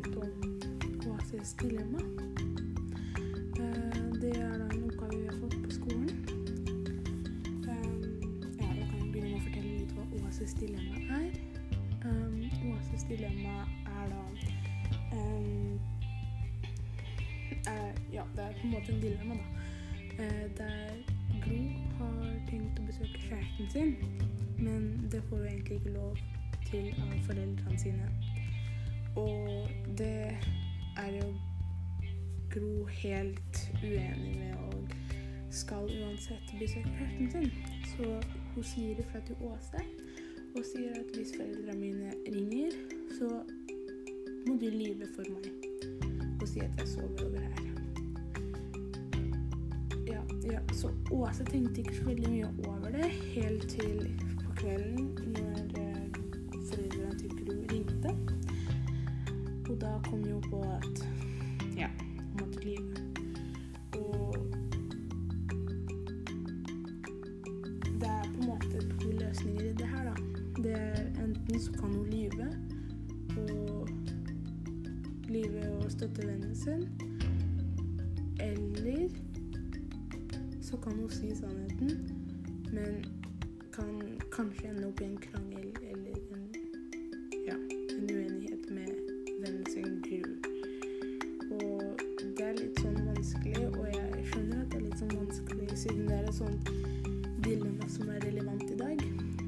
litt om Oasis dilemma. Eh, det er da oppgave vi har fått på skolen. Um, ja, da kan begynne med å fortelle litt hva Oasis dilemma er. Um, Oasis dilemma er da Ja, det er på en måte en dilemma, da. Eh, der Gro har tenkt å besøke kjæresten sin, men det får hun egentlig ikke lov til av foreldrene sine. Og det er jo Gro helt uenig med og skal uansett besøke kjæresten sin. Så hun sier ifra til Åse og sier at hvis foreldrene mine ringer, så må du lyve for meg og si at jeg sover over her. Ja, ja, så Åse tenkte ikke så veldig mye over det helt til på kvelden når eh, foreldrene til da kom jo på at ja, hun måtte lyve. Og det er på en måte to løsninger i det her, da. Det er enten så kan hun lyve og lyve og støtte vennen sin, eller så kan hun si sannheten, men kan kanskje ende opp i en krangel siden det er et sånt dilemma som er relevant i dag.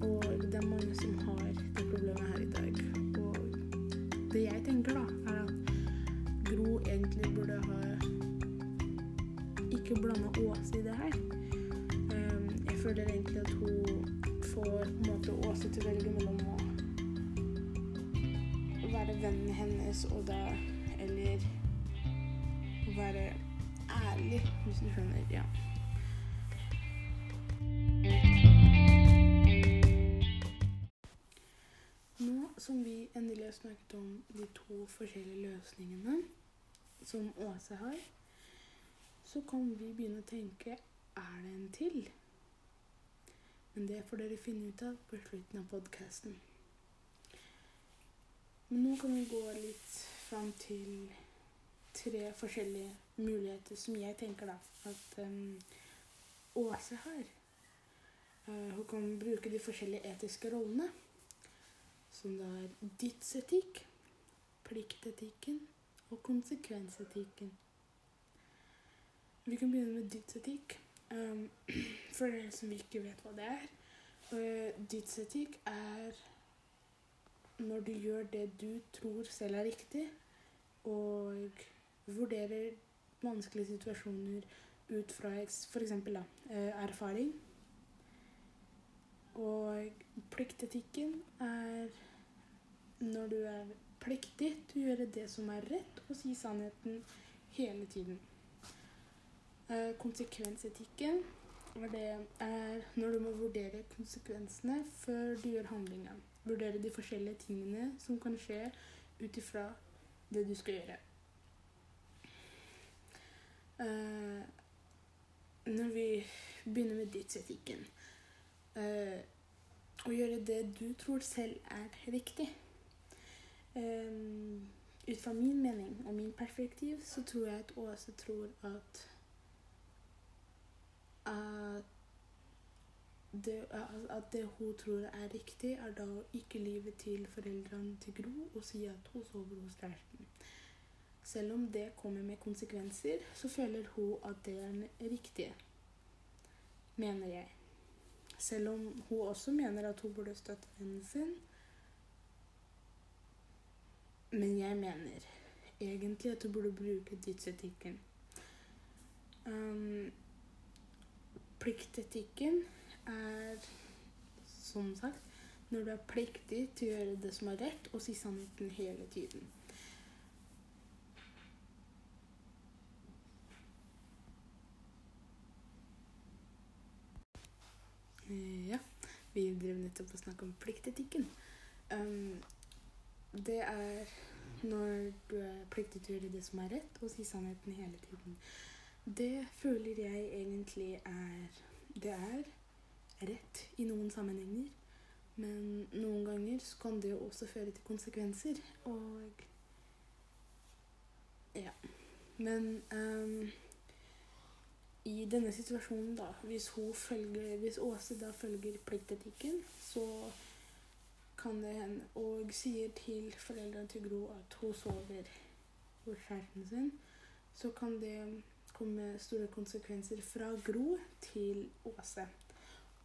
Og det er mange som har det problemet her i dag. Og det jeg tenker, da, er at Gro egentlig burde ha ikke blanda Åse i det her. Um, jeg føler egentlig at hun får på en måte Åse til å velge mellom å være vennen hennes og da Eller være ærlig, hvis du skjønner. Ja. Snakket om de to forskjellige løsningene som Åse har, så kan vi begynne å tenke er det en til? Men det får dere finne ut av på slutten av podkasten. Men nå kan vi gå litt fram til tre forskjellige muligheter som jeg tenker da at um, Åse har. Uh, hun kan bruke de forskjellige etiske rollene, som det er dydsetikk, pliktetikken og konsekvensetikken. Vi kan begynne med dydsetikk. Um, for dere som ikke vet hva det er. Uh, dydsetikk er når du gjør det du tror selv er riktig, og vurderer vanskelige situasjoner ut fra f.eks. erfaring. Og pliktetikken er når du er pliktig til å gjøre det som er rett, og si sannheten hele tiden. Eh, konsekvensetikken er, når du må vurdere konsekvensene før du gjør handlingen. Vurdere de forskjellige tingene som kan skje ut ifra det du skal gjøre. Eh, når vi begynner med dødsetikken eh, Å gjøre det du tror selv er riktig. Ut fra min mening og min perspektiv så tror jeg at Åse tror at at det, at det hun tror er riktig, er da å ikke lyve til foreldrene til Gro og si at hun sover hos kjæresten. Selv om det kommer med konsekvenser, så føler hun at det er den riktige. Mener jeg. Selv om hun også mener at hun burde støtte vennen sin. Men jeg mener egentlig at du burde bruke dydsetikken. Um, pliktetikken er som sagt når du er pliktig til å gjøre det som er rett, og si sannheten hele tiden. Ja, vi drev nettopp og snakka om pliktetikken. Um, det er når du er pliktig til å gjøre det som er rett, og si sannheten hele tiden. Det føler jeg egentlig er Det er rett i noen sammenhenger, men noen ganger så kan det jo også føre til konsekvenser. Og Ja. Men um, i denne situasjonen, da, hvis hun følger Hvis Åse da følger pliktetikken, så kan det hende Og sier til foreldrene til Gro at hun sover hos kjæresten sin, så kan det komme store konsekvenser fra Gro til Åse.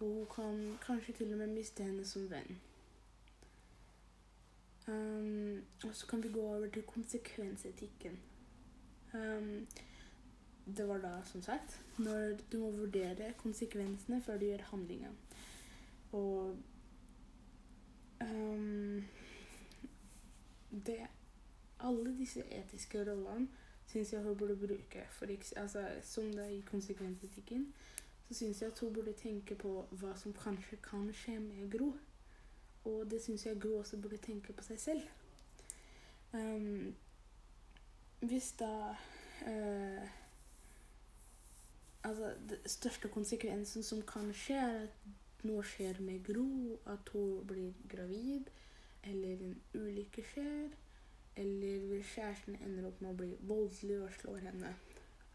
Og hun kan kanskje til og med miste henne som venn. Um, og så kan vi gå over til konsekvensetikken. Um, det var da, som sagt, når du må vurdere konsekvensene før du gjør handlinga. Og um, det Alle disse etiske rollene syns jeg hun burde bruke. For altså, som det er i konsekvensetikken, så syns jeg at hun burde tenke på hva som kanskje kan skje med Gro. Og det syns jeg Gro også burde tenke på seg selv. Um, hvis da uh, Altså, den største konsekvensen som kan skje, er at noe skjer med Gro. At hun blir gravid, eller en ulykke skjer. Eller kjæresten ender opp med å bli voldelig og slår henne.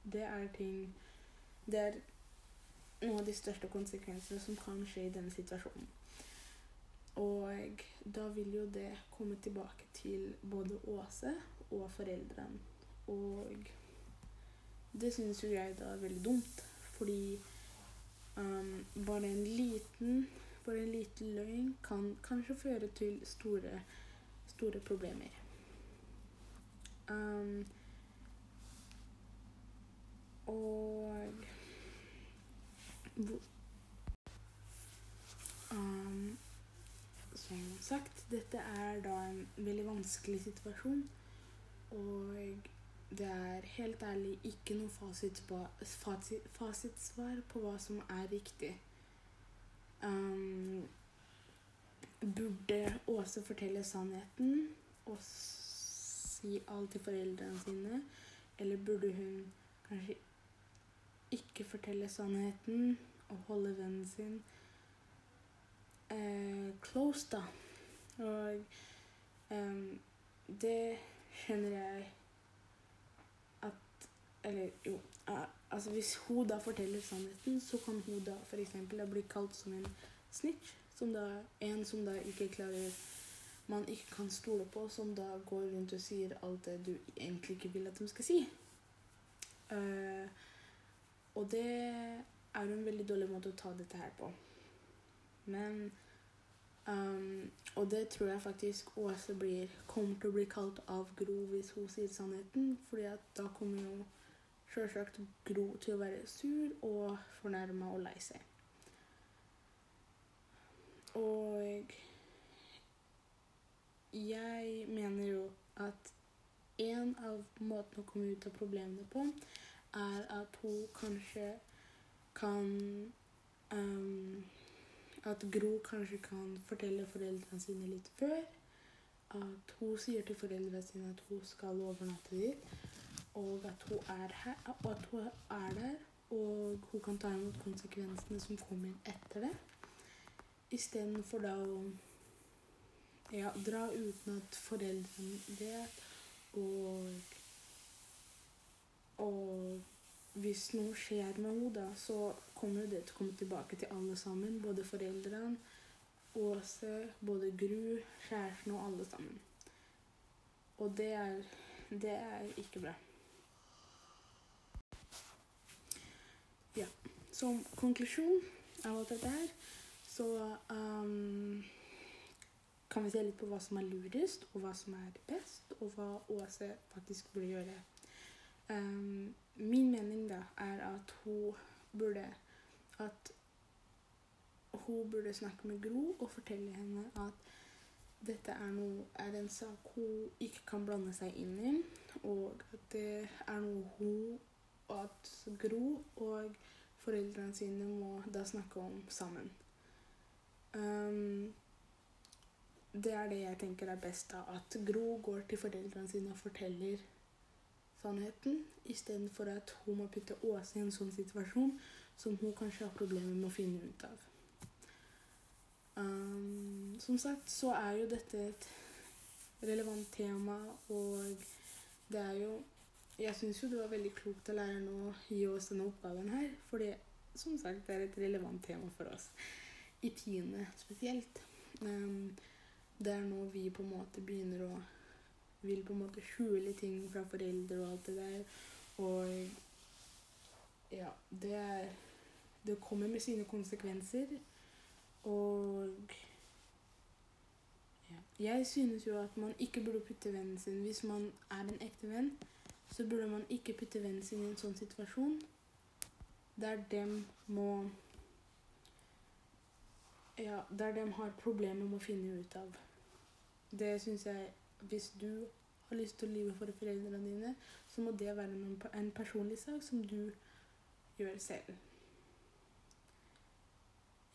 Det er ting Det er noen av de største konsekvensene som kan skje i denne situasjonen. Og da vil jo det komme tilbake til både Åse og foreldrene. Og det syns jo jeg da er veldig dumt, fordi um, bare en liten bare en liten løgn kan kanskje føre til store, store problemer. Um, og um, som sagt, dette er da en veldig vanskelig situasjon. Og det er helt ærlig ikke noe fasitspa- fasi- fasitsvar på hva som er riktig. Um, burde Åse fortelle sannheten og si alt til foreldrene sine? Eller burde hun kanskje ikke fortelle sannheten og holde vennen sin eh, close, da? Og um, det skjønner jeg Eller jo, eh, altså hvis hun da forteller sannheten, så kan hun da f.eks. bli kalt som en snitch. Som da, en som da ikke klarer Man ikke kan stole på, som da går rundt og sier alt det du egentlig ikke vil at de skal si. Eh, og det er jo en veldig dårlig måte å ta dette her på. Men um, Og det tror jeg faktisk Åse blir, kommer til å bli kalt av Gro hvis hun sier sannheten. fordi at da kommer jo sjølsagt Gro til å være sur og fornærma og lei seg. Og jeg mener jo at en av måtene å komme ut av problemene på, er at hun kanskje kan um, At Gro kanskje kan fortelle foreldrene sine litt før. At hun sier til foreldrene sine at hun skal overnatte dit, og at hun er her, og at hun er der, og hun kan ta imot konsekvensene som kommer etter det. Istedenfor da å ja, dra uten at foreldrene vet, og og hvis noe skjer med henne, da, så kommer det til å komme tilbake til alle sammen. Både foreldrene, Åse, både Gru, kjæresten og alle sammen. Og det er, det er ikke bra. Ja. Som konklusjon av alt dette her, så um, kan vi se litt på hva som er lurest, og hva som er best, og hva Åse faktisk burde gjøre. Um, min mening da er at hun burde at hun burde snakke med Gro og fortelle henne at dette er, noe, er en sak hun ikke kan blande seg inn i, og at det er noe hun og at Gro og foreldrene sine må da snakke om sammen. Um, det er det jeg tenker er best, av. At Gro går til foreldrene sine og forteller sannheten, istedenfor at hun må putte Åse i en sånn situasjon som hun kanskje har problemer med å finne ut av. Um, som sagt så er jo dette et relevant tema, og det er jo jeg syns jo det var veldig klokt av læreren å gi oss denne oppgaven her, For det som sagt er et relevant tema for oss. I tiende spesielt. Um, det er nå vi på en måte begynner å vil på en måte skjule ting fra foreldre og alt det der. Og ja, det er Det kommer med sine konsekvenser. Og ja. Jeg synes jo at man ikke burde putte vennen sin Hvis man er en ekte venn, så burde man ikke putte vennen sin i en sånn situasjon der dem må Ja, der dem har problemer med å finne ut av. Det syns jeg Hvis du har lyst til å lyve for foreldrene dine, så må det være en personlig sak som du gjør selv.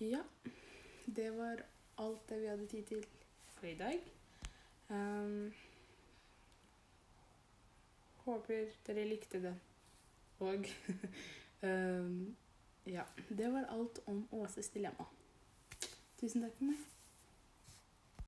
Ja. Det var alt det vi hadde tid til for i dag. Um, håper dere likte det. Og um, ja. Det var alt om Åses dilemma. Tusen takk for meg.